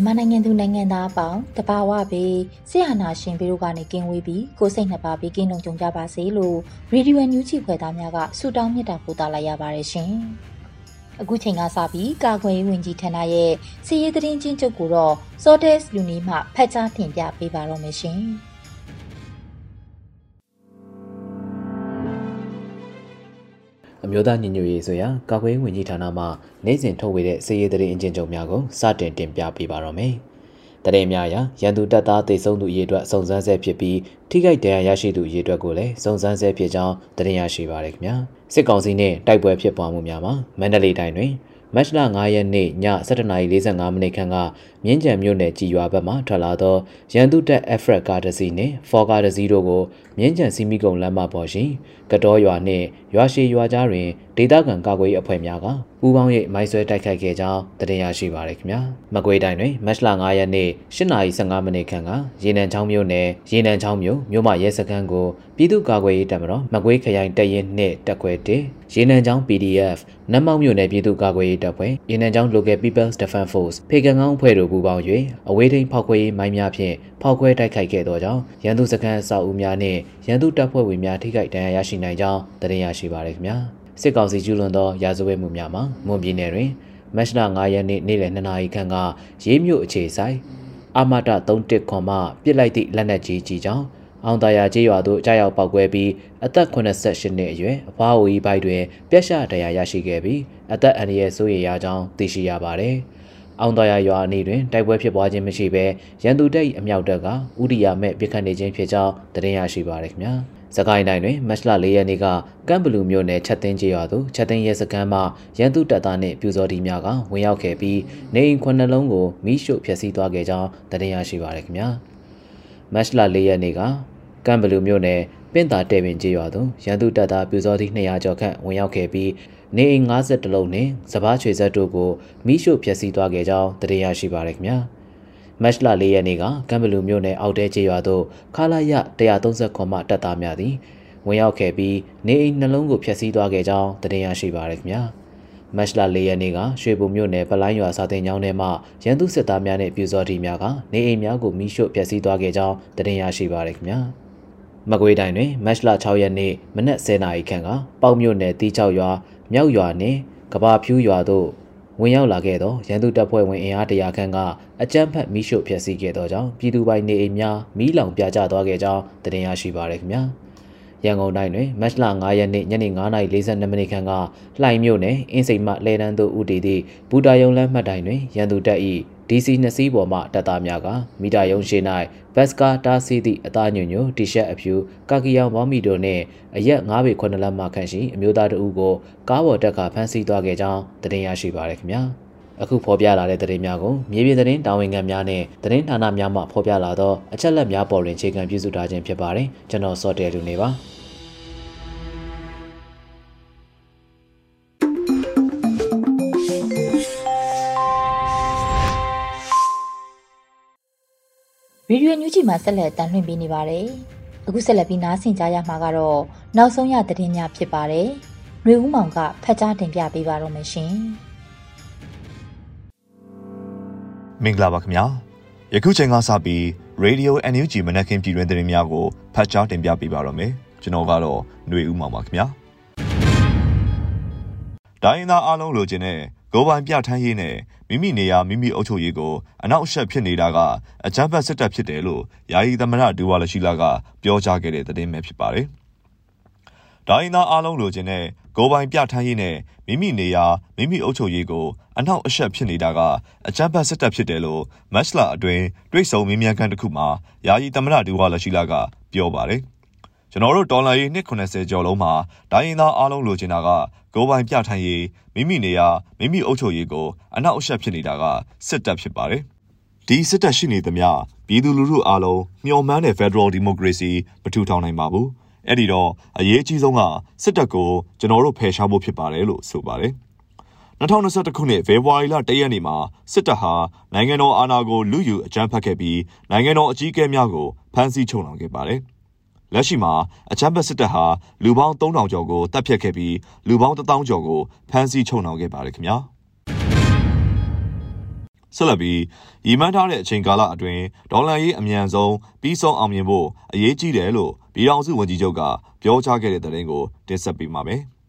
မြန်မာနိုင်ငံသူနိုင်ငံသားအပေါင်းတဘာဝဘေးဆရာနာရှင်ပြီးတို့ကနေကင်းဝေးပြီးကိုစိတ်နှစ်ပါးဘေးကင်းလုံးကြုံကြပါစေလို့ရေဒီယိုညူချီခွဲသားများကဆုတောင်းမေတ္တာပို့သလိုက်ရပါတယ်ရှင်။အခုချိန်ကစပြီးကာကွယ်ရေးဝန်ကြီးဌာနရဲ့စီရေးသတင်းချင်းချုပ်ကိုတော့ Sortes လူနီမှဖတ်ကြားတင်ပြပေးပါတော့မယ်ရှင်။ အမျိုးသားညီညွတ်ရေးဆိုရာကာကွယ်ရေးဝန်ကြီးဌာနမှနိုင်စဉ်ထုတ်ဝေတဲ့စီရေးသတင်းအကျဉ်းချုပ်များကိုစတင်တင်ပြပေးပါတော့မယ်။တရင်များရာရန်သူတပ်သားတေဆုံးသူအရေအတွက်စုံစမ်းဆဲဖြစ်ပြီးထိခိုက်ဒဏ်ရာရရှိသူအရေအတွက်ကိုလည်းစုံစမ်းဆဲဖြစ်ကြောင်းသတင်းရရှိပါရခင်ဗျာ။စစ်ကောင်စီနဲ့တိုက်ပွဲဖြစ်ပွားမှုများမှာမန္တလေးတိုင်းတွင်မတ်လ9ရက်နေ့ည7:45မိနစ်ခန့်ကမြင်းကြံမြို့နယ်ကြည်ရွာဘက်မှထွက်လာသောရန်သူတပ်အဖရက်ကားတစ်စီးနှင့်ဖော်ကားတစ်စီးတို့ကိုမြင်းကြံစီမီကုံလမ်းမပေါ်ရှိကတော်ရွာနှင့်ရွာရှိရွာကြားတွင်ဒေသခံကာကွယ်ရေးအဖွဲ့များကပူးပေါင်း၍မိုင်းဆွဲတိုက်ခိုက်ခဲ့ကြောင်းသတင်းရရှိပါရခင်ဗျာမကွေးတိုင်းတွင်မတ်လ9ရက်နေ့8:15မိနစ်ခန့်ကရေနံချောင်းမြို့နယ်ရေနံချောင်းမြို့မြို့မရဲစခန်းကိုပြည်သူ့ကာကွယ်ရေးတပ်မတော်မကွေးခရိုင်တရင်နှင့်တက်ခွဲ1ရေနံချောင်း PDF နတ်မောက်မြို့နယ်ပြည်သူ့ကာကွယ်ရေးတပ်ဖွဲ့ရေနံချောင်း Local People's Defense Force ဖေကန်ကောင်းအဖွဲ့တို့ပူးပေါင်း၍အဝေးထိန်ဖောက်ခွဲရေးမိုင်းများဖြင့်ဖောက်ခွဲတိုက်ခိုက်ခဲ့သောကြောင့်ရန်သူစခန်းအဆောက်အဦများနှင့်ရန်သူတပ်ဖွဲ့ဝင်များထိခိုက်ဒဏ်ရာရရှိနိုင်ကြောင်းသတင်းရရှိပါရခင်ဗျာစစ်ကောင်စီကျူးလွန်သောရာဇဝတ်မှုများမှာမွန်ပြည်နယ်တွင်မတ်လ9ရက်နေ့နေ့လယ်2နာရီခန့်ကရေးမြို့အခြေဆိုင်အာမတ31ခွန်မှပြစ်လိုက်သည့်လက်နက်ကြီးကြီးကြောင့်အောင်သာယာကျေးရွာသို့ကြားရောက်ပောက်ကွဲပြီးအသက်88နှစ်အရွယ်အဖွားအိုကြီးဘိုက်တွင်ပြက်ရှဒဏ်ရာရရှိခဲ့ပြီးအသက်အန္တရာယ်ဆိုးရရကြောင်းသိရှိရပါတယ်။ အောင်တော်ရရွာအနီးတွင်တိုက်ပွဲဖြစ်ပွားခြင်းမရှိဘဲရန်သူတပ်၏အမြောက်တပ်ကဥဒိယမဲ့ပြစ်ခတ်နေခြင်းဖြစ်ကြောင်းသတင်းရရှိပါရခင်ဗျာစကိုင်းတိုင်းတွင်မတ်လ၄ရက်နေ့ကကမ်ဘလူမြို့နယ်ချက်သိန်းကျေးရွာသို့ချက်သိန်းရဲစခန်းမှရန်သူတပ်သားနှင့်ပြူစောတီများကဝင်ရောက်ခဲ့ပြီးနေအိမ်ခုနှစ်လုံးကိုမိရှို့ဖျက်ဆီးသွားခဲ့ကြောင်းသတင်းရရှိပါရခင်ဗျာမတ်လ၄ရက်နေ့ကကမ်ဘလူမြို့နယ်ပင့်တာတဲပင်ကျေးရွာသို့ရန်သူတပ်သားပြူစောတီ200ကျော်ခန့်ဝင်ရောက်ခဲ့ပြီး နေအိမ်50လုံးနဲ့စပားချွေဆက်တို့ကိုမိရှို့ဖျက်ဆီးသွားခဲ့ကြောင်းသတင်းရရှိပါရခင်ဗျာမတ်လ၄ရက်နေ့ကကမ်ဘလူမြို့နယ်အောက်တဲကျေးရွာသို့ခလာရ130ခွန်မှတပ်သားများသည်ဝင်ရောက်ခဲ့ပြီးနေအိမ်နှလုံးကိုဖျက်ဆီးသွားခဲ့ကြောင်းသတင်းရရှိပါရခင်ဗျာမတ်လ၄ရက်နေ့ကရွှေဘုံမြို့နယ်ပလိုင်းရွာစာတင်ကျောင်းထဲမှရန်သူစစ်သားများနဲ့ပြူစောတီများကနေအိမ်များကိုမိရှို့ဖျက်ဆီးသွားခဲ့ကြောင်းသတင်းရရှိပါရခင်ဗျာမကွေးတိုင်းတွင်မတ်လ6ရက်နေ့မနက်10:00နာရီခန့်ကပေါက်မြို့နယ်တီးချောက်ရွာ မြောက်ရွာနှင့်ကဘာဖြူးရွာသို့ဝင်ရောက်လာခဲ့သောရန်သူတပ်ဖွဲ့ဝင်အင်အားတရာခန့်ကအကြမ်းဖက်မိရှို့ဖျက်ဆီးခဲ့သောကြောင့်ပြည်သူပိုင်နေအိမ်များမီးလောင်ပြကျသွားခဲ့ကြောင်းတင်ရရှိပါရခင်ဗျာရန်ကုန်တိုင်းတွင်မတ်လ9ရက်နေ့ညနေ9:42မိနစ်ခန့်ကလှိုင်မြို့နယ်အင်းစိန်မှလဲတန်းသို့ဦးတည်သည့်ဘူတာယုံလမ်းမှတ်တိုင်တွင်ရန်သူတပ်၏ DC နှစ်စီးပေါ်မှတပ်သားများကမီတာယုံရှိ၌ဘတ်စကာတားဆီးသည့်အသားညွညွတီရှပ်အဖြူကာကီယောင်ဘောင်းမီတို့နှင့်အရက်9ပေ9လက်မှခန့်ရှိအမျိုးသားတဦးကိုကားပေါ်တက်ကဖမ်းဆီးသွားခဲ့ကြောင်းသတင်းရရှိပါရခင်ဗျာအခုဖော်ပြလာတဲ့သတင်းများကိုမြေပြင်သတင်းတာဝန်ခံများနဲ့သတင်းဌာနများမှဖော်ပြလာသောအချက်လက်များပေါ်တွင်ခြေခံပြုစုထားခြင်းဖြစ်ပါတယ်ကျွန်တော်စောတယ်လူနေပါ ရေဒီယိုညူးချီမှာဆက်လက်တန်လှည့်ပေးနေပါတယ်။အခုဆက်လက်ပြီးနားဆင်ကြရမှာကတော့နောက်ဆုံးရသတင်းများဖြစ်ပါတယ်။နှွေဦးမောင်ကဖတ်ကြားတင်ပြပေးပါတော့မယ်ရှင်။မင်္ဂလာပါခင်ဗျာ။ယခုချိန်ကစပြီး Radio NUG မနက်ခင်းပြည်တွင်သတင်းများကိုဖတ်ကြားတင်ပြပေးပါတော့မယ်။ကျွန်တော်ကတော့နှွေဦးမောင်ပါခင်ဗျာ။ဒိုင်းသားအားလုံးလိုချင်တဲ့ ကိုပိုင်ပြဋ္ဌာန်းရေးနဲ့မိမိနေရာမိမိအုပ်ချုပ်ရေးကိုအနောက်အရှက်ဖြစ်နေတာကအကြမ်းဖက်စစ်တပ်ဖြစ်တယ်လို့ယာယီသမရဒူဝါလရှိလာကပြောကြားခဲ့တဲ့သတင်းပဲဖြစ်ပါတယ်။ဒိုင်းသားအားလုံးလိုချင်တဲ့ကိုပိုင်ပြဋ္ဌာန်းရေးနဲ့မိမိနေရာမိမိအုပ်ချုပ်ရေးကိုအနောက်အရှက်ဖြစ်နေတာကအကြမ်းဖက်စစ်တပ်ဖြစ်တယ်လို့မက်စလာအတွင်းတွေ့ဆုံမင်းမြန်ခန့်တစ်ခုမှာယာယီသမရဒူဝါလရှိလာကပြောပါတယ်။ ကျွန်တော်တို့ဒေါ်လာရေး290ကျော်လုံးမှာဒိုင်းသားအားလုံးလိုချင်တာကကိုပိုင်ပြဋ္ဌာန်းရေးမိမိနေရာမိမိအုပ်ချုပ်ရေးကိုအနောက်အရှက်ဖြစ်နေတာကစစ်တပ်ဖြစ်ပါတယ်။ဒီစစ်တပ်ရှိနေသမျှပြည်သူလူထုအားလုံးမျှော်မှန်းတဲ့ Federal Democracy မထူထောင်နိုင်ပါဘူး။အဲ့ဒီတော့အရေးအကြီးဆုံးကစစ်တပ်ကိုကျွန်တော်တို့ဖယ်ရှားဖို့ဖြစ်ပါတယ်လို့ဆိုပါတယ်။2021ခုနှစ်ဖေဖော်ဝါရီလ1ရက်နေ့မှာစစ်တပ်ဟာနိုင်ငံတော်အာဏာကိုလူယူအကြမ်းဖက်ခဲ့ပြီးနိုင်ငံတော်အကြီးအကဲများကိုဖမ်းဆီးချုပ်နှောင်ခဲ့ပါတယ်။ လက်ရှိမှာအချမ်းဘတ်စစ်တပ်ဟာလူပေါင်း3000ကျော်ကိုတပ်ဖြတ်ခဲ့ပြီးလူပေါင်း1000ကျော်ကိုဖမ်းဆီးချုပ်နှောင်ခဲ့ပါတယ်ခင်ဗျာဆက်လက်ပြီးရီမန်းထားတဲ့အချိန်ကာလအတွင်းဒေါ်လာရေးအမြန်ဆုံးပြီးဆုံးအောင်မြင်ဖို့အရေးကြီးတယ်လို့ပြည်ထောင်စုဝန်ကြီးချုပ်ကပြောကြားခဲ့တဲ့သတင်းကိုတင်ဆက်ပေးပါမယ်။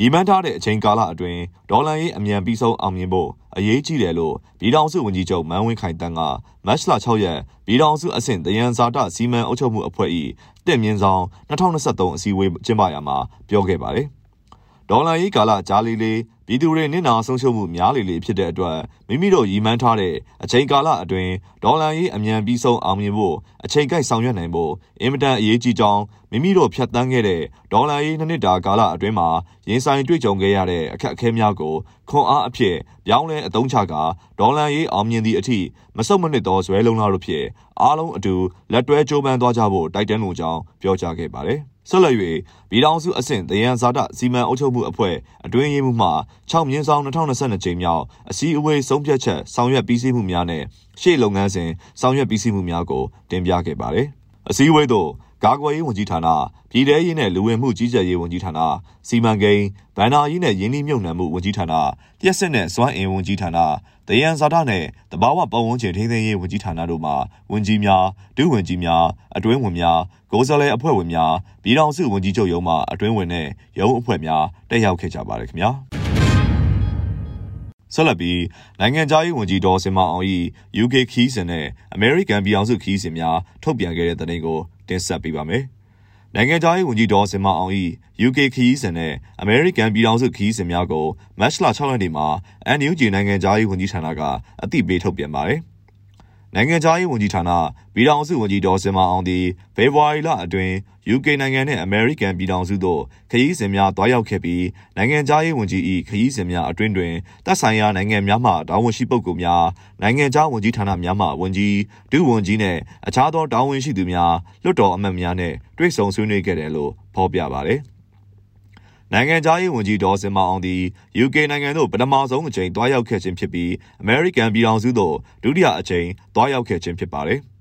ရည်မှန်းထားတဲ့အချိန်ကာလအတွင်းဒေါ်လာရေးအမြန်ပြီးဆုံးအောင်မြင်ဖို့အရေးကြီးတယ်လို့ပြည်ထောင်စုဝန်ကြီးချုပ်မန်းဝင်းခိုင်တန်းကမတ်လ6ရက်ပြည်ထောင်စုအဆင့်တယံဇာတစီမံအုပ်ချုပ်မှုအဖွဲ့၏တက်မြင့်ဆောင်2023အစည်းအဝေးကျင်းပရာမှာပြောခဲ့ပါတယ်။ဒေါ်လာရေးကာလကြားလေးလေး ပြည်သူတွေနစ်နာဆုံးရှုံးမှုများလေလေဖြစ်တဲ့အတွက်မိမိတို့ရည်မှန်းထားတဲ့အချိန်ကာလအတွင်းဒေါ်လာရေးအမြန်ပြီးဆုံးအောင်မြင်ဖို့အချိန်ကိုက်ဆောင်ရွက်နိုင်ဖို့အင်မတန်အရေးကြီးကြောင်းမိမိတို့ဖြတ်တန်းခဲ့တဲ့ဒေါ်လာရေးနှစ်နှစ်တာကာလအတွင်းမှာရင်ဆိုင်တွေ့ကြုံခဲ့ရတဲ့အခက်အခဲများကိုခွန်အားအဖြစ်ပြောင်းလဲအသုံးချကာဒေါ်လာရေးအောင်မြင်သည့်အထိမဆုတ်မနစ်သောဇွဲလုံးသားတို့ဖြင့်အားလုံးအတူလက်တွဲကြိုးပမ်းသွားကြဖို့တိုက်တွန်းလိုကြောင်းပြောကြားခဲ့ပါတယ်။ ဆက်လက်၍ပြည်ထောင်စုအဆင့်တယံဇာတစီမံအုပ်ချုပ်မှုအဖွဲ့အတွင်းရေးမှူးမှ6မြင်းဆောင်2022ကြိမ်မြောက်အစည်းအဝေးဆုံးဖြတ်ချက်ဆောင်ရွက်ပြီးစီးမှုများနဲ့ရှေ့လုပ်ငန်းစဉ်ဆောင်ရွက်ပြီးစီးမှုများကိုတင်ပြခဲ့ပါတယ်။အစည်းအဝေးသို့ ကာကွယ်ရေးဝန်ကြီးဌာနပြည်ထရေးနဲ့လူဝင်မှုကြီးကြပ်ရေးဝန်ကြီးဌာနစီမံကိန်းဗန္နာရေးနဲ့ရင်းနှီးမြှုပ်နှံမှုဝန်ကြီးဌာနတရက်စစ်နဲ့စွမ်းအင်ဝန်ကြီးဌာနတယံဇာတာနဲ့တဘာဝပတ်ဝန်းကျင်ထိန်းသိမ်းရေးဝန်ကြီးဌာနတို့မှဝန်ကြီးများဒုဝန်ကြီးများအတွင်းဝန်များကိုယ်စားလှယ်အဖွဲ့ဝင်များပြည်ထောင်စုဝန်ကြီးချုပ်ရုံးမှအတွင်းဝင်နဲ့ရုံးအဖွဲ့များတက်ရောက်ခဲ့ကြပါတယ်ခင်ဗျာ ဆက်လက်ပြီးနိုင်ငံသားရေးဝန်ကြီးဒေါ်စင်မအောင်၏ UK ခီးစဉ်နဲ့ American ပြည်အောင်စုခီးစဉ်များထုတ်ပြန်ခဲ့တဲ့သတင်းကိုတင်ဆက်ပေးပါမယ်။နိုင်ငံသားရေးဝန်ကြီးဒေါ်စင်မအောင်၏ UK ခရီးစဉ်နဲ့ American ပြည်ထောင်စုခရီးစဉ်များကိုမတ်လ6ရက်နေ့မှာ NUG နိုင်ငံသားရေးဝန်ကြီးဌာနကအသိပေးထုတ်ပြန်ပါတယ်။ နိုင်ငံခြားရေးဝန်ကြီးဌာနပြည်ထောင်စုဝန်ကြီးဒေါ်စင်မအောင်သည်ဖေဖော်ဝါရီလအတွင်း UK နိုင်ငံနှင့် American ပြည်ထောင်စုတို့ခရီးစဉ်များတွားရောက်ခဲ့ပြီးနိုင်ငံခြားရေးဝန်ကြီး၏ခရီးစဉ်များအတွင်းတွင်တပ်ဆိုင်ရာနိုင်ငံများမှတာဝန်ရှိပုဂ္ဂိုလ်များနိုင်ငံခြားဝန်ကြီးဌာနများမှဝန်ကြီးဒုဝန်ကြီးနှင့်အခြားသောတာဝန်ရှိသူများလွှတ်တော်အမတ်များနှင့်တွေ့ဆုံဆွေးနွေးခဲ့တယ်လို့ဖော်ပြပါသည်။ နိုင်ငံသားရေးဝန်ကြီးဒေါ်စင်မအောင်သည် UK နိုင်ငံသို့ပထမဆုံးအကြိမ်တွားရောက်ခဲ့ခြင်းဖြစ်ပြီး American ပြည်ထောင်စုသို့ဒုတိယအကြိမ်တွားရောက်ခဲ့ခြင်းဖြစ်ပါတယ်။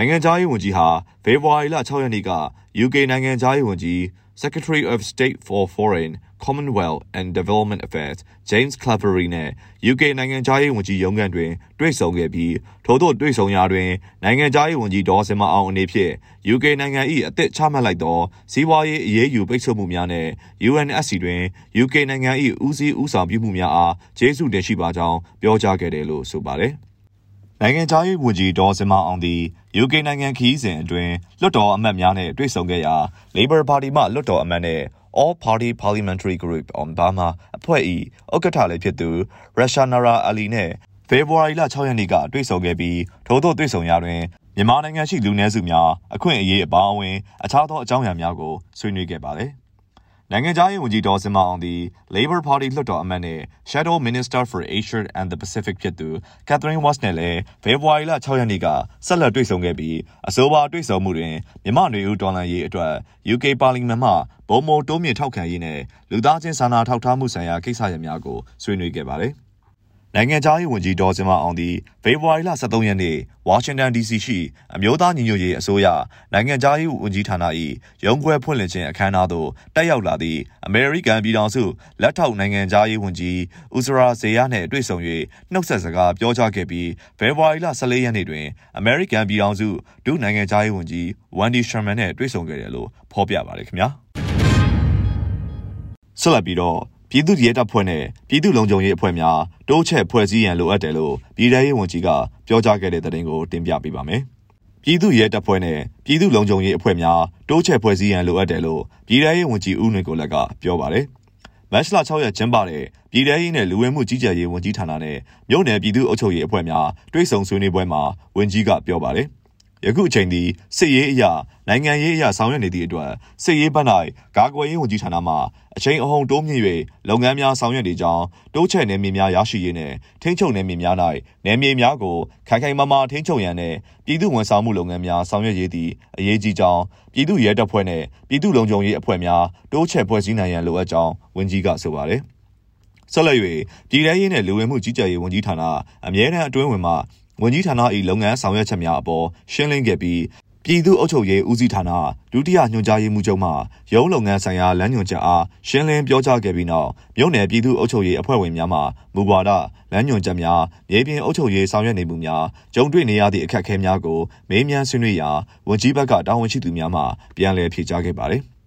နိုင်ငံသားရေးဝန်ကြီးဟာဖေဖော်ဝါရီလ6ရက်နေ့က UK နိုင်ငံသားရေးဝန်ကြီး Secretary of State for Foreign Commonwealth and Development Affairs James Cleverly နဲ့ UK နိုင်ငံသားရေးဝန်ကြီးရုံးခန်းတွင်တွေ့ဆုံခဲ့ပြီးထို့သောတွေ့ဆုံရာတွင်နိုင်ငံသားရေးဝန်ကြီးဒေါ်စင်မအောင်အနေဖြင့် UK နိုင်ငံ၏အသစ်ချမှတ်လိုက်သောစီးပွားရေးအရေးယူပိတ်ဆို့မှုများနဲ့ UNSC တွင် UK နိုင်ငံ၏ဦးစီးဦးဆောင်ပြုမှုများအားကျေးဇူးတင်ရှိပါကြောင်းပြောကြားခဲ့တယ်လို့ဆိုပါတယ်။ နိုင်ငံသားရေးဝန်ကြီးဒေါ်စင်မအောင်သည် UK နိုင်ငံခီးစဉ်အတွင်းလွှတ်တော်အမတ်များနဲ့တွေ့ဆုံခဲ့ရာ Labour Party မှလွှတ်တော်အမတ်နဲ့ All Party Parliamentary Group on Burma အဖွဲ့၏ဥက္ကဋ္ဌလည်းဖြစ်သူ Rashanara Ali နဲ့ဖေဖော်ဝါရီလ6ရက်နေ့ကတွေ့ဆုံခဲ့ပြီးထို့သောတွေ့ဆုံရာတွင်မြန်မာနိုင်ငံရှိလူနည်းစုများအခွင့်အရေးအပါအဝင် အခြားသောအကြောင်းအရာများကိုဆွေးနွေးခဲ့ပါတယ်။ နိုင်ငံခြားရေးဝန်ကြီးဒေါ်စင်မအောင်သည် Labor Party လွှတ်တော်အမတ်နဲ့ Shadow Minister for Asia and the Pacific ဖြစ်သူ Catherine Watts နဲ့လည်းဖေဖော်ဝါရီလ6ရက်နေ့ကဆက်လက်တွေ့ဆုံခဲ့ပြီးအဆိုပါတွေ့ဆုံမှုတွင်မြန်မာ့နေဦးဒေါ်လာရေးအတွက် UK ပါလီမန်မှဘုံမိုတိုးမြင့်ထောက်ခံရေးနဲ့လူသားချင်းစာနာထောက်ထားမှုဆိုင်ရာကိစ္စရပ်များကိုဆွေးနွေးခဲ့ပါတယ်။ နိုင်ငံခြားရေးဝန်ကြီးဒေါ်စင်မအောင်သည်ဖေဖော်ဝါရီလ23ရက်နေ့ဝါရှင်တန် DC ရှိအမျိုးသားညီညွတ်ရေးအစိုးရနိုင်ငံခြားရေးဝန်ကြီးဌာန၏ရုံးခွဲဖွင့်လှစ်ခြင်းအခမ်းအနားသို့တက်ရောက်လာသည့်အမေရိကန်ပြည်ထောင်စုလက်ထောက်နိုင်ငံခြားရေးဝန်ကြီးဦးစရာဇေယျနှင့်တွေ့ဆုံ၍နှုတ်ဆက်စကားပြောကြားခဲ့ပြီးဖေဖော်ဝါရီလ14ရက်နေ့တွင်အမေရိကန်ပြည်ထောင်စုဒုနိုင်ငံခြားရေးဝန်ကြီးဝန်ဒီရှမန်နှင့်တွေ့ဆုံခဲ့တယ်လို့ဖော်ပြပါတယ်ခင်ဗျာဆက်လက်ပြီးတော့ ပြည်သူ့ရဲတပ်ဖွဲ့နဲ့ပြည်သူ့လုံခြုံရေးအဖွဲ့များတိုးချဲ့ဖွဲ့စည်းရန်လိုအပ်တယ်လို့ပြည်ထရေးဝန်ကြီးကပြောကြားခဲ့တဲ့သတင်းကိုတင်ပြပေးပါမယ်။ပြည်သူ့ရဲတပ်ဖွဲ့နဲ့ပြည်သူ့လုံခြုံရေးအဖွဲ့များတိုးချဲ့ဖွဲ့စည်းရန်လိုအပ်တယ်လို့ပြည်ထရေးဝန်ကြီးဦးနေကိုလက်ကပြောပါတယ်။မတ်လ6ရက်ကျင်းပတဲ့ပြည်ထရေးနဲ့လူဝင်မှုကြီးကြပ်ရေးဝန်ကြီးဌာနနဲ့မြို့နယ်ပြည်သူ့အုပ်ချုပ်ရေးအဖွဲ့များတွိတ်ဆုံဆွေးနွေးပွဲမှာဝန်ကြီးကပြောပါတယ်။ ယခုအချိန်ဒီစစ်ရေးအရာနိုင်ငံရေးအရာဆောင်ရွက်နေသည့်အတွက်စစ်ရေးဘက်၌ကာကွယ်ရေးဝန်ကြီးဌာနမှအချိန်အဟုန်တိုးမြင့်၍လုပ်ငန်းများဆောင်ရွက်နေကြောင်းတိုးချဲ့နေမြေများရရှိရေးနှင့်ထိန်းချုပ်နေမြေများ၌နေမြေများကိုခိုင်ခိုင်မာမာထိန်းချုပ်ရန်နှင့်ပြည်သူ့ဝန်ဆောင်မှုလုပ်ငန်းများဆောင်ရွက်ရေးသည့်အရေးကြီးကြောင်းပြည်သူ့ရဲတပ်ဖွဲ့နှင့်ပြည်သူ့လုံခြုံရေးအဖွဲ့များတိုးချဲ့ဖွဲ့စည်းနိုင်ရန်လိုအပ်ကြောင်းဝန်ကြီးကဆိုပါသည်ဆက်လက်၍ပြည်ထရေးနှင့်လူဝင်မှုကြီးကြပ်ရေးဝန်ကြီးဌာနအမြဲတမ်းအတွင်းဝင်မှ ဝန်ကြီးဌာန၏လုပ်ငန်းဆောင်ရွက်ချက်များအပေါ်ရှင်းလင်းခဲ့ပြီးပြည်သူ့အုပ်ချုပ်ရေးဦးစီးဌာနဒုတိယညွှန်ကြားရေးမှူးချုပ်မှရုံးလုပ်ငန်းဆိုင်ရာလမ်းညွှန်ချက်အားရှင်းလင်းပြောကြားခဲ့ပြီးနောက်မြို့နယ်ပြည်သူ့အုပ်ချုပ်ရေးအဖွဲ့ဝင်များမှမူဝါဒလမ်းညွှန်ချက်များမြေပြင်အုပ်ချုပ်ရေးဆောင်ရွက်နေမှုများကြုံတွေ့နေရသည့်အခက်အခဲများကိုမေးမြန်းဆွေးနွေးရာဝန်ကြီးဘက်ကတာဝန်ရှိသူများမှပြန်လည်ဖြေကြားခဲ့ပါတယ်။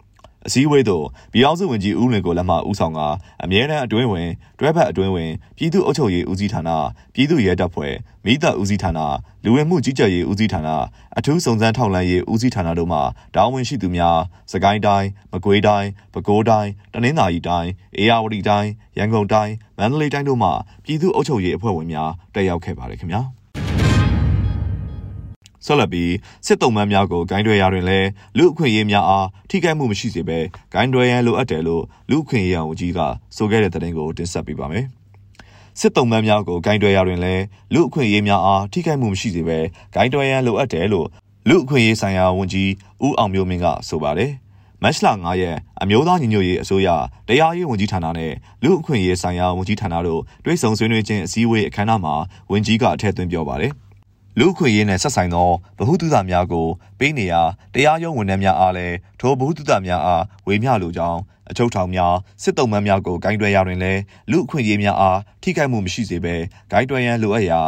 အစည်းအဝေးသို့ပြည်အောင်စုဝန်ကြီးဦးလွင်ကိုလက်မှဦးဆောင်ကအမြဲတမ်းအတွင်းဝင်တွဲဖက်အတွင်းဝင်ပြည်သူ့အုပ်ချုပ်ရေးဦးစီးဌာနပြည်သူ့ရဲတပ်ဖွဲ့မိသက်ဦးစီးဌာနလူဝင်မှုကြီးကြပ်ရေးဦးစီးဌာနအထူးစုံစမ်းထောက်လှမ်းရေးဦးစီးဌာနတို့မှတာဝန်ရှိသူများစကိုင်းတိုင်းမကွေးတိုင်းပဲခူးတိုင်းတနင်္သာရီတိုင်းအေရဝတီတိုင်းရန်ကုန်တိုင်းမန္တလေးတိုင်းတို့မှပြည်သူ့အုပ်ချုပ်ရေးအဖွဲ့ဝင်များတက်ရောက်ခဲ့ပါတယ်ခင်ဗျာ။ ဆက်လက်ပြီးစစ်တုံးမှန်းများကိုဂိုင်းတွယ်ရာတွင်လည်းလူအခွင့်အရေးများအားထိခိုက်မှုမရှိစေဘဲဂိုင်းတွယ်ရန်လိုအပ်တယ်လို့လူအခွင့်အရေးဝန်ကြီးကဆိုခဲ့တဲ့သတင်းကိုတင်ဆက်ပေးပါမယ်။စစ်တုံးမှန်းများကိုဂိုင်းတွယ်ရာတွင်လည်းလူအခွင့်အရေးများအားထိခိုက်မှုမရှိစေဘဲဂိုင်းတွယ်ရန်လိုအပ်တယ်လို့လူအခွင့်အရေးဆိုင်ရာဝန်ကြီးဦးအောင်မျိုးမင်းကဆိုပါတယ်။မတ်လ9ရက်အမျိုးသားညီညွတ်ရေးအစိုးရတရားရေးဝန်ကြီးဌာနနဲ့လူအခွင့်အရေးဆိုင်ရာဝန်ကြီးဌာနတို့တွဲဆုံဆွေးနွေးခြင်းအစည်းအဝေးအခမ်းအနားမှာဝန်ကြီးကအထက်သွင်းပြောပါတယ်။ လူခွေရေးနဲ့ဆက်ဆိုင်သောဗဟုသုတများကိုပေးနေရာတရားရုံးဝန်ထမ်းများအားလည်းထိုဗဟုသုတများအားဝေမျှလိုကြောင်းအချုပ်ထောင်များစစ်တုံးမှန်းများကိုဂိုင်းတွယ်ရာတွင်လည်းလူအခွင့်အရေးများအားထိခိုက်မှုမရှိစေဘဲဂိုင်းတွယ်ရန်လိုအပ်ရာ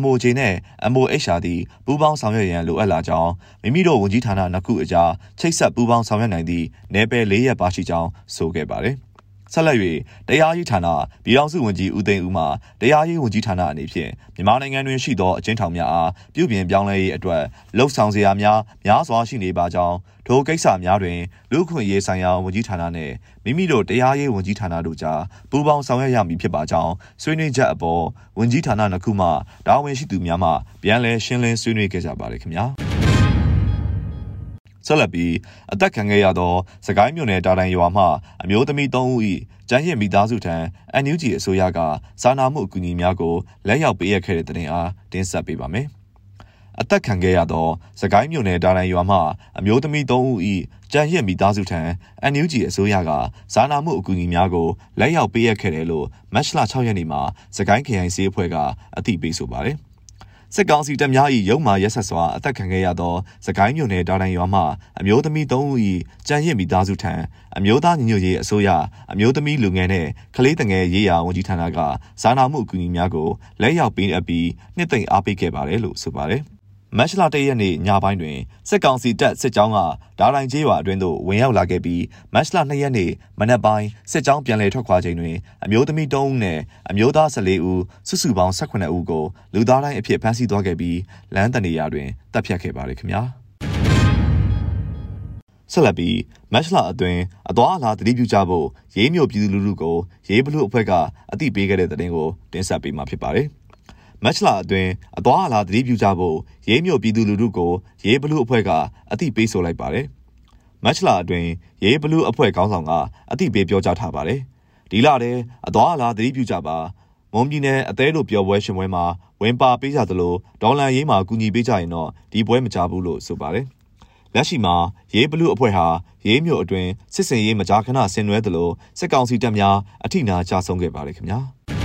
MOJ နဲ့ MOHR သည်ပူးပေါင်းဆောင်ရွက်ရန်လိုအပ်လာကြောင်းမိမိတို့ဝန်ကြီးဌာနနှစ်ခုအကြားချိတ်ဆက်ပူးပေါင်းဆောင်ရွက်နိုင်သည့်နယ်ပယ်၄ရက်ပါရှိကြောင်းဆိုခဲ့ပါတယ်။ ဆက်လက်၍တရားရေးဌာနပြည်ထောင်စုဝန်ကြီးဦးသိန်းဦးမှတရားရေးဝန်ကြီးဌာနအနေဖြင့်မြန်မာနိုင်ငံတွင်ရှိသောအကျဉ်းထောင်များအားပြုပြင်ပြောင်းလဲရေးအတွက်လှုပ်ဆောင်စရာများများစွာရှိနေပါကြောင်းထိုကိစ္စများတွင်လူ့ခွင့်ရေးဆိုင်ရာဝန်ကြီးဌာနနှင့်မိမိတို့တရားရေးဝန်ကြီးဌာနတို့ကြားပူးပေါင်းဆောင်ရွက်ရမည်ဖြစ်ပါကြောင်းဆွေးနွေးချက်အပေါ်ဝန်ကြီးဌာနနှစ်ခုမှတာဝန်ရှိသူများမှပြန်လည်ရှင်းလင်းဆွေးနွေးခဲ့ကြပါတယ်ခင်ဗျာ ဆက်လက်ပြီးအသက်ခံခဲ့ရသောစကိုင်းမြို့နယ်တာတိုင်ရွာမှအမျိုးသမီး၃ဦး၏ကျန်းရစ်မိသားစုထံ NUG အစိုးရကစာနာမှုအကူအညီများကိုလက်ရောက်ပေးရခဲ့တဲ့တဲ့တင်အားတင်ဆက်ပေးပါမယ်။အသက်ခံခဲ့ရသောစကိုင်းမြို့နယ်တာတိုင်ရွာမှအမျိုးသမီး၃ဦး၏ကျန်းရစ်မိသားစုထံ NUG အစိုးရကစာနာမှုအကူအညီများကိုလက်ရောက်ပေးရခဲ့တယ်လို့မတ်လ6ရက်နေ့မှာစကိုင်းခရိုင်စီးအဖွဲ့ကအသိပေးဆိုပါတယ်။ စစ်ကောင်စီတပ်များ၏ရုံမာရက်ဆက်စွာအသက်ခံခဲ့ရသောစကိုင်းမြို့နယ်တာတိုင်ရွာမှအမျိုးသမီး၃ဦး၏ကြံရစ်မိသားစုထံအမျိုးသားညီညွတ်ရေးအစိုးရအမျိုးသမီးလူငယ်နှင့်ကလေးတငယ်ရေးရာဝန်ကြီးဌာနကစာနာမှုအကူအညီများကိုလက်ရောက်ပေးအပ်ပြီးနှစ်သိမ့်အားပေးခဲ့ပါတယ်လို့ဆိုပါတယ်။ မတ်လ၁ရက်နေ့ညပိုင်းတွင်စစ်ကောင်စီတပ်စစ်ကြောင်းကဒါလိုင်ကျေးရွာအတွင်းသို့ဝင်ရောက်လာခဲ့ပြီးမတ်လ၂ရက်နေ့မနက်ပိုင်းစစ်ကြောင်းပြန်လည်ထွက်ခွာချိန်တွင်အမျိုးသမီး၃ဦးနဲ့အမျိုးသား၁၄ဦးစုစုပေါင်း၁၈ဦးကိုလူသားတိုင်းအဖြစ်ဖမ်းဆီးသွားခဲ့ပြီးလမ်းတနေရာတွင်တပ်ဖြတ်ခဲ့ပါတယ်ခင်ဗျာဆက်လက်ပြီးမတ်လအတွင်းအသွားအလာတတိပြုကြဖို့ရေးမြို့ပြည်သူလူထုကိုရေးဘလူအဖွဲ့ကအသိပေးခဲ့တဲ့တဲ့တင်ကိုတင်ဆက်ပေးမှာဖြစ်ပါတယ်။ မတ်လအတွင်းအသွားအလာတတိပြုကြဖို့ရေးမြို့ပြည်သူလူထုကိုရေးဘလူးအဖွဲ့ကအသိပေးဆိုလိုက်ပါတယ်။မတ်လအတွင်းရေးဘလူးအဖွဲ့ခေါင်းဆောင်ကအသိပေးပြောကြားထားပါတယ်။ဒီလတည်းအသွားအလာတတိပြုကြပါမွန်ပြည်နယ်အသေးတို့ပျော်ပွဲရှင်ပွဲမှာဝင်ပါပေးကြသလိုဒေါ်လာရေးမှာကူညီပေးကြရင်တော့ဒီပွဲမကြဘူးလို့ဆိုပါတယ်။လက်ရှိမှာရေးဘလူးအဖွဲ့ဟာရေးမြို့အတွင်းစစ်စင်ရေးမကြာခဏဆင်နွှဲသလိုစစ်ကောင်စီတပ်များအထိနာကြဆုံးခဲ့ပါတယ်ခင်ဗျာ။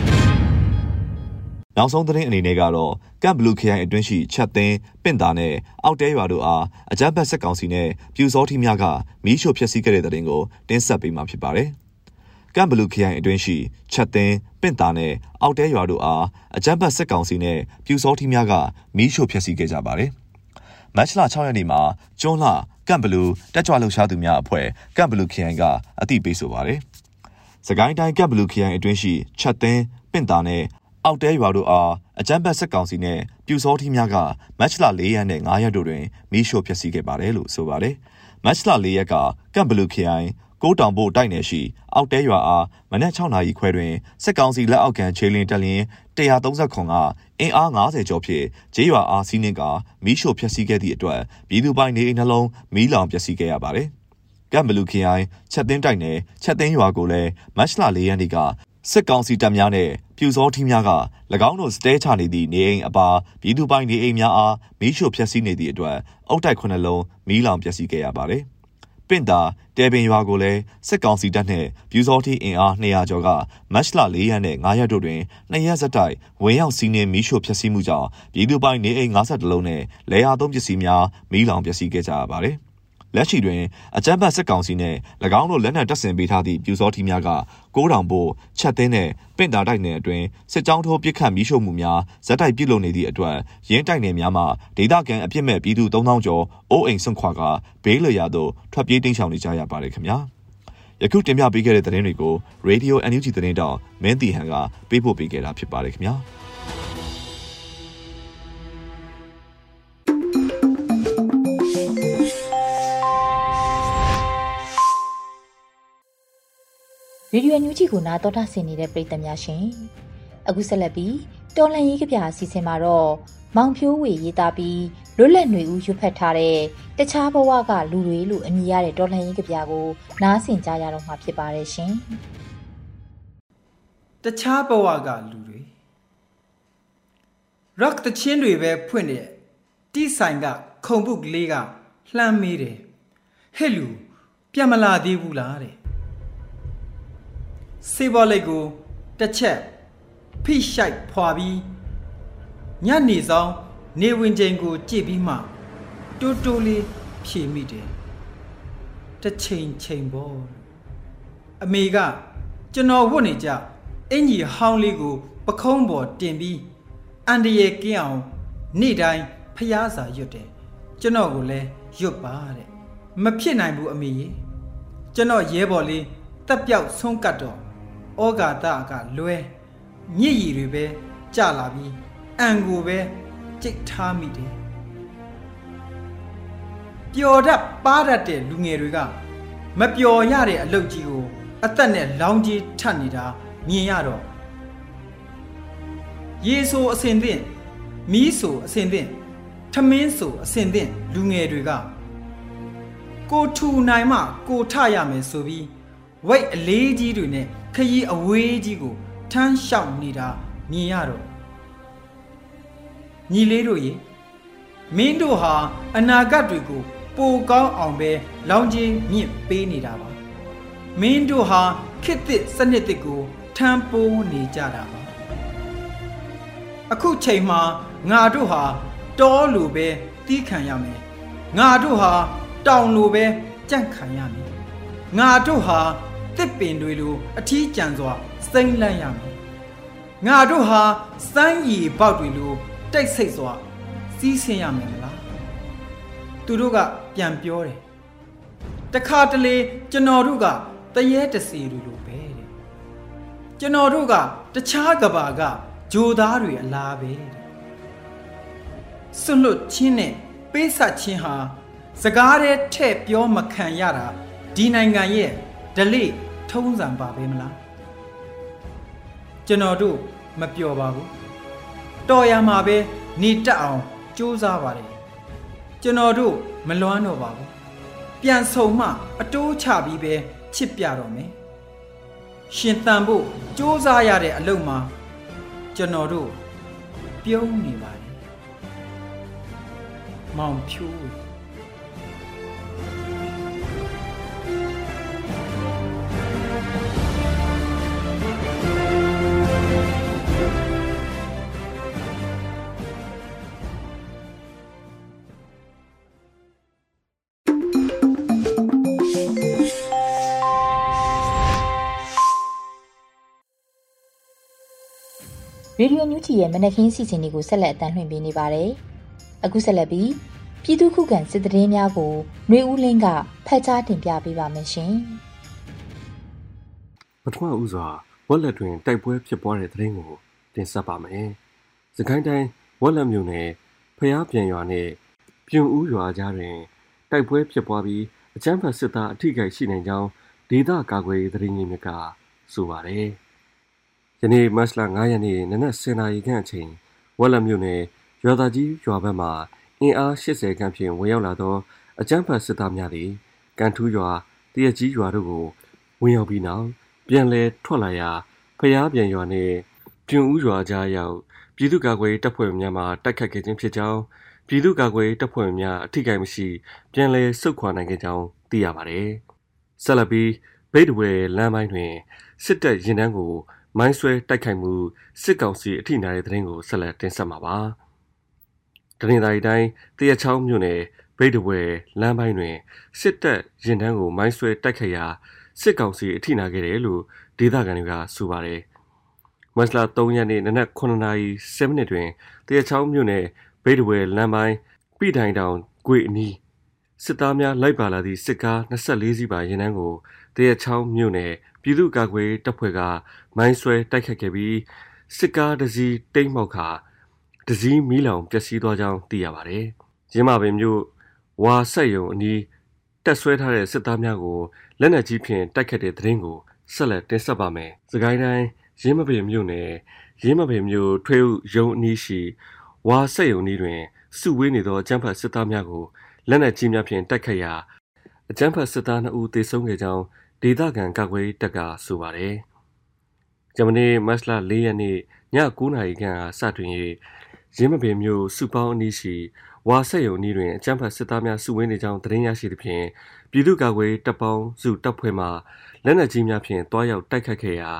နောက်ဆုံးသတင်းအနေနဲ့ကတော့ကပ်ဘလူးခရိုင်အတွင်းရှိချက်သိန်းပင့်တာနဲ့အောက်တဲရွာတို့အားအကြမ်းဖက်စစ်ကောင်စီနဲ့ပြူစောထီများကမီးရှို့ဖျက်ဆီးခဲ့တဲ့တဲ့တင်ကိုတင်ဆက်ပေးမှာဖြစ်ပါတယ်။ကမ်ဘလူးခရိုင်အတွင်းရှိချက်သိန်းပင့်တာနဲ့အောက်တဲရွာတို့အားအကြမ်းဖက်စစ်ကောင်စီနဲ့ပြူစောထီများကမီးရှို့ဖျက်ဆီးခဲ့ကြပါတယ်။မတ်လ6ရက်နေ့မှာကျွန်းလှကမ်ဘလူးတက်ကြွလှုပ်ရှားသူများအဖွဲ့ကမ်ဘလူးခရိုင်ကအသိပေးဆိုပါတယ်။စကိုင်းတိုင်းကပ်ဘလူးခရိုင်အတွင်းရှိချက်သင်းပင့်တာနဲ့ အောက်တဲရွာတို့အားအကြမ်းဖက်စစ်ကောင်စီနဲ့ပြူစောထီးများကမတ်လ၄ရက်နဲ့9ရက်တို့တွင်မီးရှို့ဖျက်ဆီးခဲ့ပါတယ်လို့ဆိုပါတယ်။မတ်လ၄ရက်ကကပ်ဘလူးခရိုင်ကိုတောင်ဘို့တိုက်နယ်ရှိအောက်တဲရွာအားမနက်6နာရီခွဲတွင်စစ်ကောင်စီလက်အောက်ခံခြေလင်းတက်လျင်130ခွန်ကအင်အား90ကျော်ဖြင့်ဂျေးရွာအားစီးနှင်းကမီးရှို့ဖျက်ဆီးခဲ့သည့်အတွက်ပြည်သူပိုင်နေအိမ်နှလုံးမီးလောင်ပျက်စီးခဲ့ရပါတယ်။ကပ်ဘလူးခရိုင်ချက်သိန်းတိုက်နယ်ချက်သိန်းရွာကိုလည်းမတ်လ၄ရက်နေ့က စစ်ကောင်စီတပ်များနဲ့ပြူစောထီးများက၎င်းတို့စတဲချနေသည့်နေအိမ်အပါပြည်သူပိုင်နေအိမ်များအားမီးရှို့ဖျက်ဆီးနေသည့်အတွက်အုတ်တိုက်ခုနှစ်လုံးမီးလောင်ပျက်စီးခဲ့ရပါတယ်။ပင့်တာတဲပင်ရွာကိုလည်းစစ်ကောင်စီတပ်နှင့်ပြူစောတိအင်အား200ကျော်ကမတ်လ4ရက်နဲ့9ရက်တို့တွင်နှစ်ရက်ဆက်တိုက်ဝင်ရောက်စီးနှင်းမီးရှို့ဖျက်ဆီးမှုကြောင့်ပြည်သူပိုင်နေအိမ်52လုံးနဲ့လဲရသုံးပစ္စည်းများမီးလောင်ပျက်စီးခဲ့ကြရပါတယ်။ လက်ရှိတွင်အကြမ်းဖက်စစ်ကောင်စီနှင့်၎င်းတို့လက်နက်တပ်ဆင်ပေးထားသည့်ပြူစောထီများကကိုးတောင်ပို့ချက်သင်းနှင့်ပင့်တာတိုက်နယ်အတွင်းစစ်ကြောင်းထိုးပစ်ခတ်မီးရှို့မှုများဇက်တိုက်ပြုလုပ်နေသည့်အတွက်ရင်းတိုက်နယ်များမှဒေသခံအပြစ်မဲ့ပြည်သူ3000ကျော်အိုးအိမ်ဆွန့်ခွာကဘေးလွရာသို့ထွက်ပြေးတိမ်းရှောင်နေကြရပါတယ်ခင်ဗျာယခုတင်ပြပေးခဲ့တဲ့သတင်းတွေကို Radio NUG သတင်းတောင်မင်းတီဟန်ကပေးပို့ပေးခဲ့တာဖြစ်ပါတယ်ခင်ဗျာ ရေဒီယိုညူဂျီကိုနားတော်တာဆင်နေတဲ့ပရိသတ်များရှင်အခုဆက်လက်ပြီးတော်လန်ရေးကပြအစီအစဉ်မှာတော့မောင်ဖြိုးဝေရေးသားပြီးလွတ်လပ်ຫນွေဦးရွတ်ဖက်ထားတဲ့တခြားဘဝကလူတွေလို့အမည်ရတဲ့တော်လန်ရေးကပြကိုနားဆင်ကြရတော့မှာဖြစ်ပါတယ်ရှင်တခြားဘဝကလူတွေ rock တချင်းတွေပဲဖွင့်တဲ့တီးဆိုင်ကခုံပုတ်ကလေးကလှမ်းမေးတယ်ဟဲ့လူပြတ်မလာသေးဘူးလားတဲ့ စေဘော်လိတ်ကိုတစ်ချက်ဖိရှိုက်ဖွာပြီးညနေဆောင်နေဝင်ချိန်ကိုကြည့်ပြီးမှတိုးတိုးလေးဖြေမိတယ်တစ်ချိန်ချိန်ပေါ့အမေကကျွန်တော်ဝတ်နေကြအင်ကြီးဟောင်းလေးကိုပခုံးပေါ်တင်ပြီးအန်တရေကင်းအောင်နေ့တိုင်းဖျားစာရွတ်တယ်ကျွန်တော်ကိုလည်းရွတ်ပါတဲ့မဖြစ်နိုင်ဘူးအမေရေကျွန်တော်ရဲဘော်လေးတက်ပြောက်ဆုံးကတ်တော့ ဩဃာတကလွဲမြစ်ရည်တွေပဲကြလာပြီးအံကိုပဲကြိတ်ထားမိတယ်ပျော်တတ်ပါတတ်တဲ့လူငယ်တွေကမပျော်ရတဲ့အလုပ်ကြီးကို အသက်နဲ့လောင်းကြီးထပ်နေတာမြင်ရတော့ရေဆိုအစင်သင့်မီးဆိုအစင်သင့်ထမင်းဆိုအစင်သင့်လူငယ်တွေကကိုထူနိုင်မှကိုထရမယ်ဆိုပြီးဝိတ်အလေးကြီးတွေနဲ့ ခရီးအဝေးကြီးကိုထမ်းလျှောက်နေတာမြင်ရတော့ညီလေးတို့ရေမင်းတို့ဟာအနာဂတ်တွေကိုပိုကောင်းအောင်ပဲလောင်းချင်းမြင့်ပေးနေတာပါမင်းတို့ဟာခစ်သစ်စနစ်တစ်ကိုထမ်းပိုးနေကြတာပါအခုချိန်မှာငါတို့ဟာတောလိုပဲတီးခံရမယ်ငါတို့ဟာတောင်လိုပဲကြန့်ခံရမယ်ငါတို့ဟာ တစ်ပင်တွေလိုအထီးကျန်စွာစိမ့်လန့်ရမယ်ငါတို့ဟာစမ်းရည်ပေါက်တွေလိုတိတ်ဆိတ်စွာစီးဆင်းရမယ်လားသူတို့ကပြန်ပြောတယ်တခါတလေကျွန်တော်တို့ကတရေတစီတွေလိုပဲတဲ့ကျွန်တော်တို့ကတခြားကဘာကဂျိုသားတွေအလားပဲတဲ့စွန့်လွတ်ချင်းနဲ့ပေးဆက်ချင်းဟာစကားတဲ့ထဲ့ပြောမခံရတာဒီနိုင်ငံရဲ့ဒလိ ထုံးစံပါပဲမလားကျွန်တော်တို့မပျော်ပါဘူးတော်ရမှာပဲနေတက်အောင်ကြိုးစားပါတယ်ကျွန်တော်တို့မလွမ်းတော့ပါဘူးပြန်ဆုံမှအတိုးချပြီးပဲချစ်ပြတော့မယ်ရှင်တန်ဖို့စ조사ရတဲ့အလုပ်မှာကျွန်တော်တို့ပြုံးနေပါတယ်မောင်ဖြိုး ရေဒီယိုညူချီရဲ့မနက်ခင်းစီစဉ်တွေကိုဆက်လက်အသံလွှင့်ပေးနေပါတယ်။အခုဆက်လက်ပြီးပြည်သူခုခံစစ်တရင်များကိုຫນွေဦးလင်းကဖတ်ကြားတင်ပြပေးပါမယ်ရှင်။ပထမဦးစွာဝက်လက်တွင်တိုက်ပွဲဖြစ်ပွားတဲ့သတင်းကိုတင်ဆက်ပါမယ်။စကိုင်းတိုင်းဝက်လက်မြို့နယ်ဖျားပြန်ရွာနဲ့ပြုံဦးရွာကြားတွင်တိုက်ပွဲဖြစ်ပွားပြီးအကြမ်းဖက်စစ်သားအထိကိရှိနိုင်ကြောင်းဒေသကာကွယ်ရေးသတင်းရင်းမြစ်ကဆိုပါတယ်။ ယနေ့မတ်လ9ရက်နေ့နနက်10:00နာရီခန့်အချိန်ဝက်လက်မြို့နယ်ရွာသားကြီးရွာဘက်မှအင်အား80ခန့်ဖြင့်ဝင်ရောက်လာသောအကြမ်းဖက်စစ်သားများသည်ကန်ထူးရွာတရကြီးရွာတို့ကိုဝင်ရောက်ပြီးနောက်ပြန်လည်ထွက်လာရာဖျားပြန်ရွာနှင့်ပြုံဦးရွာကြားရောက်ပြည်သူ့ကာကွယ်တပ်ဖွဲ့များမှတိုက်ခတ်ခဲ့ခြင်းဖြစ်ကြောင်းပြည်သူ့ကာကွယ်တပ်ဖွဲ့များအထိကိမရှိပြန်လည်ဆုတ်ခွာနိုင်ခဲ့ကြောင်းသိရပါတယ်။ဆက်လက်ပြီးဗိတ်တဝဲလမ်းပိုင်းတွင်စစ်တပ်ရင်တန်းကို မိုင်းဆွဲတိုက်ခိုက်မှုစစ်ကောင်စီအထိနာတဲ့တဲ့ရင်ကိုဆက်လက်တင်ဆက်မှာပါ။တရင်သာရီတိုင်းတရချောင်းမြို့နယ်ဗိတ်တဝဲလမ်းပိုင်းတွင်စစ်တပ်ရင်တန်းကိုမိုင်းဆွဲတိုက်ခိုက်ရာစစ်ကောင်စီအထိနာခဲ့တယ်လို့ဒေသခံတွေကဆိုပါတယ်။မတ်လ3ရက်နေ့နနက်9:07မိနစ်တွင်တရချောင်းမြို့နယ်ဗိတ်တဝဲလမ်းပိုင်းပိတိုင်တောင်ကွေအနီးစစ်သားများလိုက်ပါလာသည့်စစ်ကား24စီးပါရင်နှန်းကို တရချောင်းမြို့နယ်ပြည်သူ့ကာကွယ်တပ်ဖွဲ့ကမိုင်းဆွဲတိုက်ခတ်ခဲ့ပြီးစစ်ကားတစ်စီးတိတ်မှောက်ခါတစည်းမီးလောင်ပျက်စီးသွားကြောင်းသိရပါတယ်။ရင်းမာပင်မြို့ဝါဆက်ယုံအနီးတက်ဆွဲထားတဲ့စစ်သားများကိုလက်နက်ကြီးဖြင့်တိုက်ခတ်တဲ့သတင်းကိုဆက်လက်တင်ဆက်ပါမယ်။စကိုင်းတိုင်းရင်းမပင်မြို့နယ်ရင်းမပင်မြို့ထွေးရုံအနီးရှိဝါဆက်ယုံနီးတွင်စုဝေးနေသောအကြမ်းဖက်စစ်သားများကိုလက်နက်ကြီးများဖြင့်တိုက်ခတ်ရာအကြမ်းဖက်စစ်သား2ဦးသေဆုံးခဲ့ကြောင်း ဒေသခံကာကွယ်တပ်ကဆိုပါတယ်။ဂျမနီမတ်လ4ရက်နေ့ည9:00နာရီခန့်စတွင်၍ရင်းမပင်မြို့စုပေါင်းအနီးရှိဝါဆက်ယုံနီးတွင်အကြမ်းဖက်စစ်သားများစုဝေးနေကြောင်းသတင်းရရှိသဖြင့်ပြည်သူ့ကာကွယ်တပ်ပေါင်းစုတပ်ဖွဲ့မှလက်နက်ကြီးများဖြင့်တွားရောက်တိုက်ခတ်ခဲ့ရာ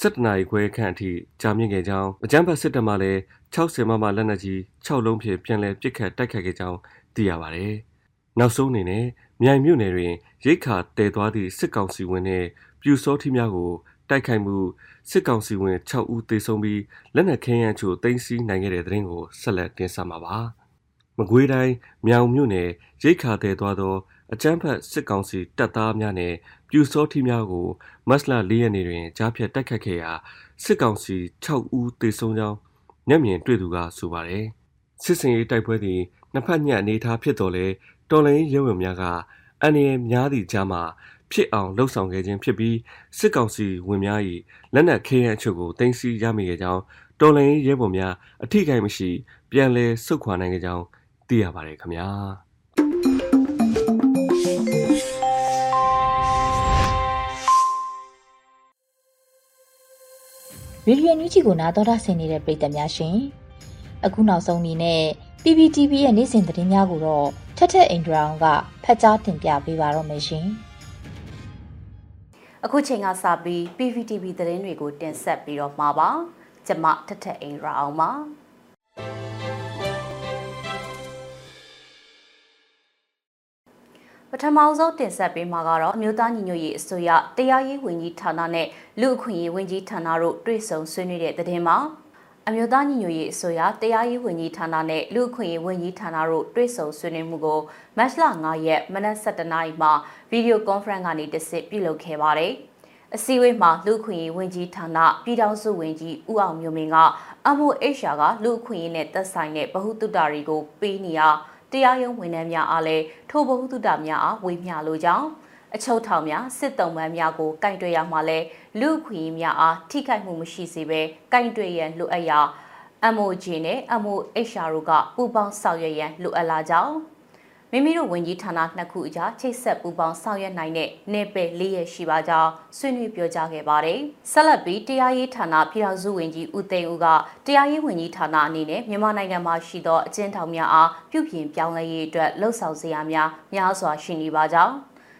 စစ်တနာရီခွဲခန့်အထိကြာမြင့်ခဲ့ကြောင်းအကြမ်းဖက်စစ်တပ်မှလည်း60မမလက်နက်ကြီး6လုံးဖြင့်ပြန်လည်ပစ်ခတ်တိုက်ခတ်ခဲ့ကြောင်းသိရပါတယ်။နောက်ဆုံးအနေနဲ့ မြိုင်မြို့နယ်တွင်ရိတ်ခါတည်သွားသည့်စစ်ကောင်စီဝင်နှင့်ပြူစောထီများကိုတိုက်ခိုက်မှုစစ်ကောင်စီဝင်6ဦးသေဆုံးပြီးလက်နက်ခဲယမ်းချို့တင်စီနိုင်ခဲ့တဲ့တဲ့ရင်ကိုဆက်လက်တင်ဆက်မှာပါ။မကွေးတိုင်းမြောင်မြို့နယ်ရိတ်ခါတည်သွားသောအကြမ်းဖက်စစ်ကောင်စီတပ်သားများနဲ့ပြူစောထီများကိုမတ်လ၄ရက်နေ့တွင်ကြားဖြတ်တိုက်ခတ်ခဲ့ရာစစ်ကောင်စီ6ဦးသေဆုံးကြောင်းမျက်မြင်တွေ့သူကဆိုပါတယ်။စစ်စင်ရေးတိုက်ပွဲသည်နှစ်ဖက်ညံ့အနေထားဖြစ်တော်လဲ တော်လိုင်းရဲဝင်များကအန်ရများသည့်ကြားမှာဖြစ်အောင်လှုပ်ဆောင်ခဲ့ခြင်းဖြစ်ပြီးစစ်ကောင်စီဝင်များ၏လက်နက်ခဲယမ်းအချို့ကိုတင်စီရမိခဲ့ကြောင်းတော်လိုင်းရဲဘော်များအထိကိမရှိ ပြန်လည်ဆုတ်ခွာနိုင်ခဲ့ကြောင်းသိရပါတယ်ခင်ဗျာရေဒီယိုညူချီကိုနားတော်တာဆင်နေတဲ့ပရိသတ်များရှင်အခုနောက်ဆုံးအနေနဲ့ PPTV ရဲ့နေ့စဉ်သတင်းများကိုတော့ ထက်ထက်အင်ဒရာအောင်ကဖတ်ကြားတင်ပြပေးပါတော့မယ်ရှင်အခုချိန်ကစပြီး PPTV သတင်းတွေကိုတင်ဆက်ပြီးတော့မှာပါကျမထက်ထက်အင်ဒရာအောင်ပါပထမဆုံးတင်ဆက်ပေးမှာကတော့အမျိုးသားညီညွတ်ရေးအစိုးရတရားရေးဝန်ကြီးဌာနနဲ့လူအခွင့်အရေးဝန်ကြီးဌာနတို့တွေ့ဆုံဆွေးနွေးတဲ့တဲ့တင်မှာ အမျိုးသားညီညွတ်ရေးအစိုးရတရားရေးဝန်ကြီးဌာနနဲ့လူ့အခွင့်အရေးဝန်ကြီးဌာနတို့တွေ့ဆုံဆွေးနွေးမှုကိုမတ်လ9ရက်မနက်7:00နာရီမှာဗီဒီယိုကွန်ဖရင့်ကနေတဆင့်ပြုလုပ်ခဲ့ပါတယ်။အစည်းအဝေးမှာလူ့အခွင့်အရေးဝန်ကြီးဌာနပြည်ထောင်စုဝန်ကြီးဦးအောင်မျိုးမင်းက MOHR ကလူ့အခွင့်အရေးနဲ့သက်ဆိုင်တဲ့ဗဟုသုတတွေကိုပေးနေရတရားရုံးဝန်ထမ်းများအားလည်းထိုဗဟုသုတများအားဝေမျှလိုကြောင်း အချုပ်ထောင်များစစ်တုံးပန်းများကိုကင်တွယ်ရမှာလဲလူခွေများအားထိခိုက်မှုမရှိစေဘဲကင်တွယ်ရန်လိုအပ်ရာ MOJ နဲ့ MOHR တို့ကပူးပေါင်းဆောင်ရွက်ရန်လိုအပ်လာကြောင်းမိမိတို့ဝန်ကြီးဌာနနှစ်ခုအကြားချိတ်ဆက်ပူးပေါင်းဆောင်ရွက်နိုင်တဲ့နေပယ်လေးရရှိပါကြောင်းဆွေးနွေးပြောကြားခဲ့ပါတယ်။ဆက်လက်ပြီးတရားရေးဌာနပြည်ထောင်စုဝန်ကြီးဦးသိန်းဦးကတရားရေးဝန်ကြီးဌာနအနေနဲ့မြန်မာနိုင်ငံမှာရှိသောအကျဉ်းထောင်များအားပြုပြင်ပြောင်းလဲရေးအတွက်လှုံ့ဆော်စရာများများစွာရှိနေပါကြောင်း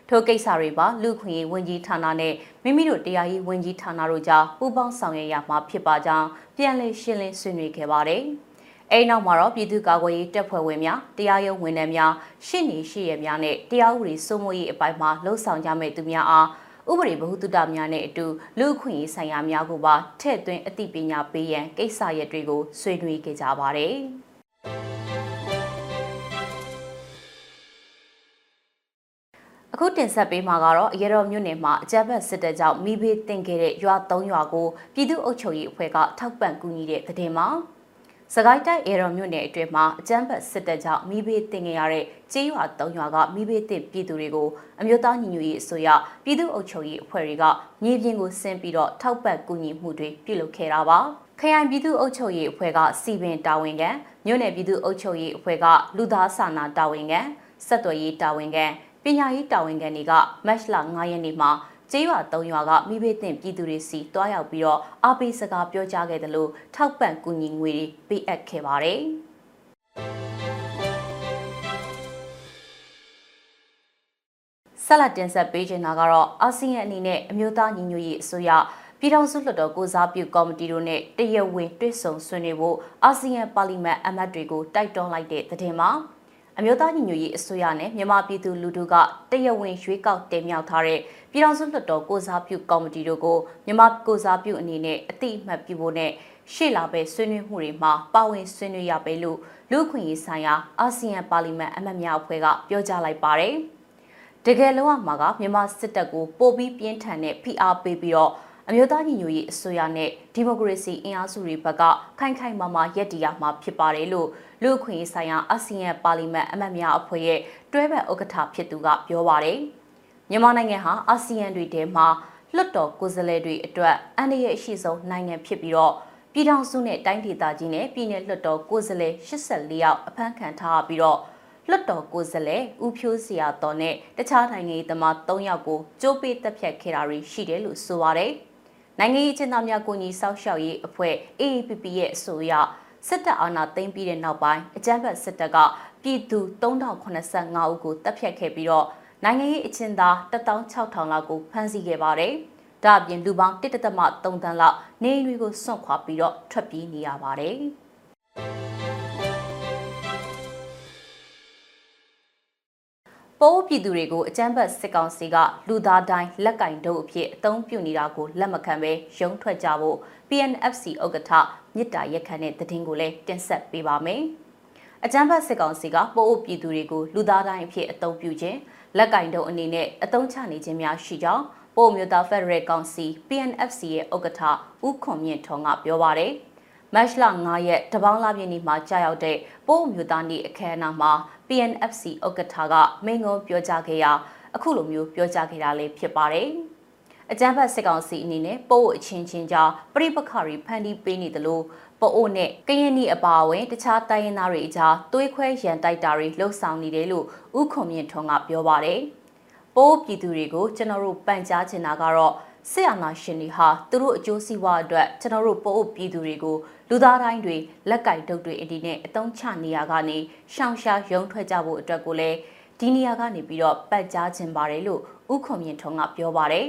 ထိုကိစ္စတွေပါလူခွင့်ရေးဝန်ကြီးဌာနနဲ့မိမိတို့တရားရေးဝန်ကြီးဌာနတို့ကြားပူးပေါင်းဆောင်ရွက်ရမှာဖြစ်ပါကြောင်းပြန်လည်ရှင်းလင်းဆွေးနွေးခဲ့ပါတယ်။အဲဒီနောက်မှာတော့ပြည်သူ့ကာကွယ်ရေးတပ်ဖွဲ့ဝင်များတရားရုံးဝန်ထမ်းများရှင်းနေရှိရများနဲ့တရားဥပဒေစိုးမိုးရေးအပိုင်းမှာလှုံ့ဆော်ကြမဲ့သူများအားဥပဒေဗဟုသုတများနဲ့အတူလူခွင့်ရေးဆိုင်ရာများကိုပါထည့်သွင်းအသိပညာပေးရန်ကိစ္စရပ်တွေကိုဆွေးနွေးခဲ့ကြပါတယ်။ အခုတင်ဆက်ပေးမှာကတော့အရတော်မြို့နယ်မှာအကြမ်းဖက်စစ်တပ်ကြောင့်မိဘေးတင်ခဲ့တဲ့ရွာ၃ရွာကိုပြည်သူ့အုပ်ချုပ်ရေးအဖွဲ့ကထောက်ပံ့ကူညီတဲ့တဲ့မှာစကိုင်းတိုင်းအေရော်မြို့နယ်အတွင်းမှာအကြမ်းဖက်စစ်တပ်ကြောင့်မိဘေးတင်ခဲ့ရတဲ့ကျေးရွာ၃ရွာကမိဘေးတင်ပြည်သူတွေကိုအမျိုးသားညီညွတ်ရေးအစိုးရပြည်သူ့အုပ်ချုပ်ရေးအဖွဲ့တွေကမြေပြင်ကိုဆင်းပြီးတော့ထောက်ပံ့ကူညီမှုတွေပြုလုပ်ခဲ့တာပါခရိုင်ပြည်သူ့အုပ်ချုပ်ရေးအဖွဲ့ကစီပင်တာဝန်ခံမြို့နယ်ပြည်သူ့အုပ်ချုပ်ရေးအဖွဲ့ကလူသားစာနာတာဝန်ခံဆက်သွယ်ရေးတာဝန်ခံ ပညာရေးတာဝန်ခံတွေကမတ်လ9ရက်နေ့မှာကျေးရွာ၃ရွာကမိဘတင်ပြည်သူတွေစီတွားရောက်ပြီးတော့အားပေးစကားပြောကြားခဲ့တယ်လို့ထောက်ပံ့ကူညီငွေတွေပေးအပ်ခဲ့ပါတယ်။ဆက်လက်တင်ဆက်ပေးချင်တာကတော့အာဆီယံအနေနဲ့အမျိုးသားညီညွတ်ရေးအစိုးရပြည်ထောင်စုလွှတ်တော်ကိုစားပြုကော်မတီတို့နဲ့တရဝင်းတွေ့ဆုံဆွေးနွေးဖို့အာဆီယံပါလီမန်အမတ်တွေကိုတိုက်တွန်းလိုက်တဲ့သတင်းမှာ အမျိုးသားညီညွတ်ရေးအစိုးရနဲ့မြန်မာပြည်သူလူထုကတရဝင်းရွေးကောက်တင်မြှောက်ထားတဲ့ပြည်ထောင်စုလွှတ်တော်ကိုစားပြုကော်မတီတို့ကိုမြန်မာကိုစားပြုအနေနဲ့အတိအမှတ်ပြုဖို့နဲ့ရှေ့လာပဲဆွေးနွေးမှုတွေမှာပါဝင်ဆွေးနွေးရပဲလို့လူ့ခွင့်ရေးဆိုင်ရာအာဆီယံပါလီမန်အမတ်များအဖွဲ့ကပြောကြားလိုက်ပါတယ်။တကယ်လုံးဝမှာကမြန်မာစစ်တပ်ကိုပိုပြီးပြင်းထန်တဲ့ဖိအားပေးပြီးတော့ အမျိုးသားညီညွတ်ရေးအစိုးရနဲ့ဒီမိုကရေစီအင်အားစုတွေဘက်ကခိုင်ခိုင်မာမာရည်တည်ရမှာဖြစ်ပါတယ်လို့လူ့အခွင့်အရေးဆိုင်ရာအာဆီယံပါလီမန်အမတ်များအဖွဲ့ရဲ့တွဲဘက်ဥက္ကဋ္ဌဖြစ်သူကပြောပါတယ်။မြန်မာနိုင်ငံဟာအာဆီယံတွေထဲမှာလွတ်တော်ကိုယ်စားလှယ်တွေအတွက်အန္တရာယ်အရှိဆုံးနိုင်ငံဖြစ်ပြီးတော့ပြည်ထောင်စုနဲ့တိုင်းဒေသကြီးနဲ့ပြည်내လွတ်တော်ကိုယ်စားလှယ်84ယောက်အဖမ်းခံထားပြီးတော့လွတ်တော်ကိုယ်စားလှယ်ဦးဖြိုးစရာတော်နဲ့တခြားနိုင်ငံရေးသမား3ယောက်ကိုကြိုးပေးတက်ဖြတ်ခဲ့တာတွေရှိတယ်လို့ဆိုပါတယ်။ နိုင်ငံရေးအကျဉ်းသားများကိုညီဆောက်ရှောက်ရေးအဖွဲ့ AAPP ရဲ့အဆိုအရစစ်တပ်အာဏာသိမ်းပြီးတဲ့နောက်ပိုင်းအကြမ်းဖက်စစ်တပ်ကပြည်သူ3085ဦးကိုတပ်ဖြတ်ခဲ့ပြီးတော့နိုင်ငံရေးအကျဉ်းသား16000လောက်ကိုဖမ်းဆီးခဲ့ပါတယ်။ဒါအပြင်လူပေါင်း1.3တန်းလောက်နေအိမ်တွေကိုစွန့်ခွာပြီးတော့ထွက်ပြေးနေရပါတယ်။ ပိုးပြည်သူတွေကိုအကြမ်းဖက်စစ်ကောင်စီကလူသားတိုင်းလက်ကင်တုပ်အဖြစ်အသုံးပြုနေတာကိုလက်မခံဘဲရုံးထွက်ကြဖို့ PNFC ဥက္ကဋ္ဌမြစ်တာရက်ခန့်တဲ့သတင်းကိုလည်းတင်ဆက်ပေးပါမယ်။အကြမ်းဖက်စစ်ကောင်စီကပိုးပြည်သူတွေကိုလူသားတိုင်းအဖြစ်အသုံးပြုခြင်းလက်ကင်တုပ်အနေနဲ့အသုံးချနေခြင်းများရှိကြောင်းပို့မျိုးသားဖက်ဒရယ်ကောင်စီ PNFC ရဲ့ဥက္ကဋ္ဌဦးခွန်မြင့်ထွန်းကပြောပါရယ် မတ်လ9ရက်တပေါင်းလပြည့်နေ့မှာကြာရောက်တဲ့ပို့မျိုးသားနေ့အခမ်းအနားမှာ PNFC ဥက္ကဋ္ဌကမိန့်ခွန်းပြောကြားခဲ့ရာအခုလိုမျိုးပြောကြားခဲ့တာလေးဖြစ်ပါတယ်။အကြမ်းဖက်စစ်ကောင်စီအနေနဲ့ပို့အချင်းချင်းကြားပြိပခါရီဖန်တီးပေးနေတယ်လို့ပို့နဲ့ကရင်နီအပါအဝင်တခြားတိုင်းရင်းသားတွေအကြားသွေးခွဲရန်တိုက်တာတွေလှုပ်ဆောင်နေတယ်လို့ဥခွန်မြင့်ထွန်းကပြောပါတယ်။ပိုးပြည်သူတွေကိုကျွန်တော်တို့ပန်ကြားချင်တာကတော့စစ်အာဏာရှင်တွေဟာသူတို့အကျိုးစီးပွားအတွက်ကျွန်တော်တို့ပို့ပြည်သူတွေကို လူသားတိုင်းတွေလက်ကင်တုပ်တွေအဒီနဲ့အတုံးချနေရကနေရှောင်ရှားရုံထွက်ကြဖို့အတွက်ကိုလည်းဒီနေရာကနေပြီးတော့ပတ်ကြားခြင်းပါတယ်လို့ဥခွန်မြင့်ထုံးကပြောပါတယ်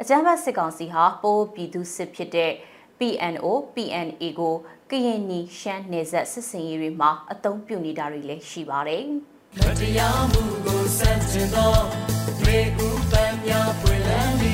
အကြမ်းဖက်စစ်ကောင်စီဟာပိုးပြည်သူစစ်ဖြစ်တဲ့ PNO PNA ကိုကရင်နီရှမ်းနယ်စပ်စစ်စင်ရေးတွေမှာအသုံးပြုနေတာတွေလည်းရှိပါတယ်မတရားမှုကိုစန့်ကျင်သောတွေဥပန်းများပွင့်လန်းပြီး